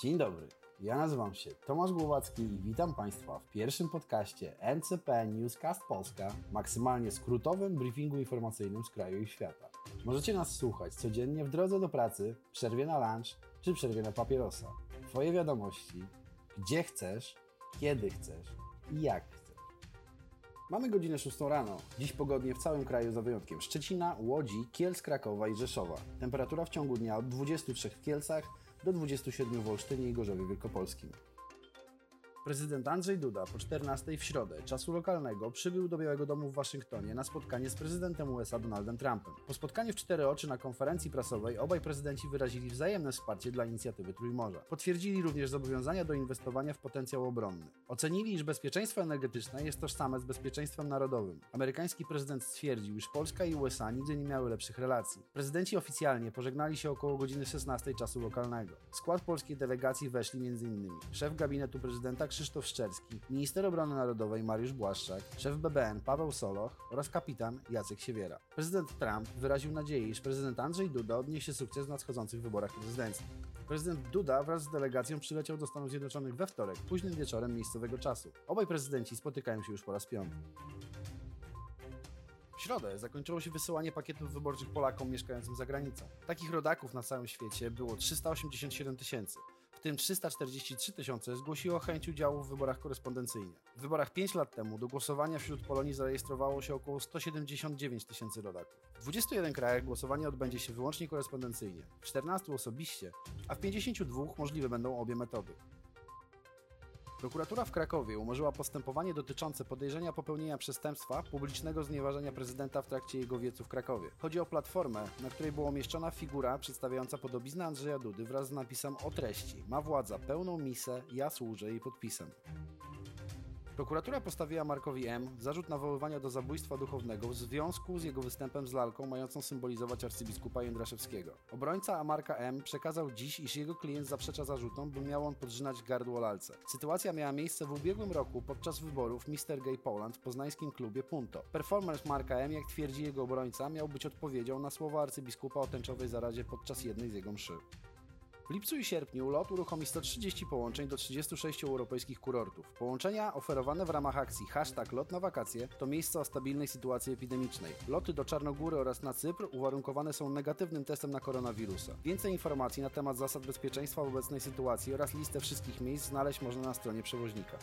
Dzień dobry, ja nazywam się Tomasz Głowacki i witam Państwa w pierwszym podcaście NCP Newscast Polska, maksymalnie skrótowym briefingu informacyjnym z kraju i świata. Możecie nas słuchać codziennie w drodze do pracy, przerwie na lunch czy przerwie na papierosa. Twoje wiadomości, gdzie chcesz, kiedy chcesz i jak chcesz. Mamy godzinę 6 rano. Dziś pogodnie w całym kraju za wyjątkiem Szczecina, Łodzi, Kielc, Krakowa i Rzeszowa. Temperatura w ciągu dnia od 23 w Kielcach do 27 w Olsztynie i Gorzowie Wielkopolskim. Prezydent Andrzej Duda po 14 w środę czasu lokalnego przybył do Białego Domu w Waszyngtonie na spotkanie z prezydentem USA Donaldem Trumpem. Po spotkaniu w cztery oczy na konferencji prasowej obaj prezydenci wyrazili wzajemne wsparcie dla inicjatywy Trójmorza. Potwierdzili również zobowiązania do inwestowania w potencjał obronny. Ocenili, iż bezpieczeństwo energetyczne jest tożsame z bezpieczeństwem narodowym. Amerykański prezydent stwierdził, iż Polska i USA nigdy nie miały lepszych relacji. Prezydenci oficjalnie pożegnali się około godziny 16 czasu lokalnego. W skład polskiej delegacji weszli m.in. szef gabinetu prezydenta Krzysztof Szczerski, minister obrony narodowej Mariusz Błaszczak, szef BBN Paweł Soloch oraz kapitan Jacek Siewiera. Prezydent Trump wyraził nadzieję, iż prezydent Andrzej Duda odniesie sukces w nadchodzących wyborach prezydenckich. Prezydent Duda wraz z delegacją przyleciał do Stanów Zjednoczonych we wtorek, późnym wieczorem miejscowego czasu. Obaj prezydenci spotykają się już po raz piąty. W środę zakończyło się wysyłanie pakietów wyborczych Polakom mieszkającym za granicą. Takich rodaków na całym świecie było 387 tysięcy, w tym 343 tysiące zgłosiło chęć udziału w wyborach korespondencyjnie. W wyborach 5 lat temu do głosowania wśród Polonii zarejestrowało się około 179 tysięcy rodaków. W 21 krajach głosowanie odbędzie się wyłącznie korespondencyjnie, w 14 osobiście, a w 52 możliwe będą obie metody. Prokuratura w Krakowie umorzyła postępowanie dotyczące podejrzenia popełnienia przestępstwa publicznego znieważenia prezydenta w trakcie jego wiecu w Krakowie. Chodzi o platformę, na której była umieszczona figura przedstawiająca podobiznę Andrzeja Dudy wraz z napisem o treści Ma władza pełną misę, ja służę jej podpisem. Prokuratura postawiła Markowi M. zarzut nawoływania do zabójstwa duchownego w związku z jego występem z lalką mającą symbolizować arcybiskupa Jędraszewskiego. Obrońca Marka M. przekazał dziś, iż jego klient zaprzecza zarzutom, by miał on podrzynać gardło lalce. Sytuacja miała miejsce w ubiegłym roku podczas wyborów Mr. Gay Poland w poznańskim klubie Punto. Performance Marka M., jak twierdzi jego obrońca, miał być odpowiedzią na słowa arcybiskupa o tęczowej zaradzie podczas jednej z jego mszy. W lipcu i sierpniu LOT uruchomi 130 połączeń do 36 europejskich kurortów. Połączenia oferowane w ramach akcji Hashtag Lot na wakacje to miejsca o stabilnej sytuacji epidemicznej. Loty do Czarnogóry oraz na Cypr uwarunkowane są negatywnym testem na koronawirusa. Więcej informacji na temat zasad bezpieczeństwa w obecnej sytuacji oraz listę wszystkich miejsc znaleźć można na stronie przewoźnika.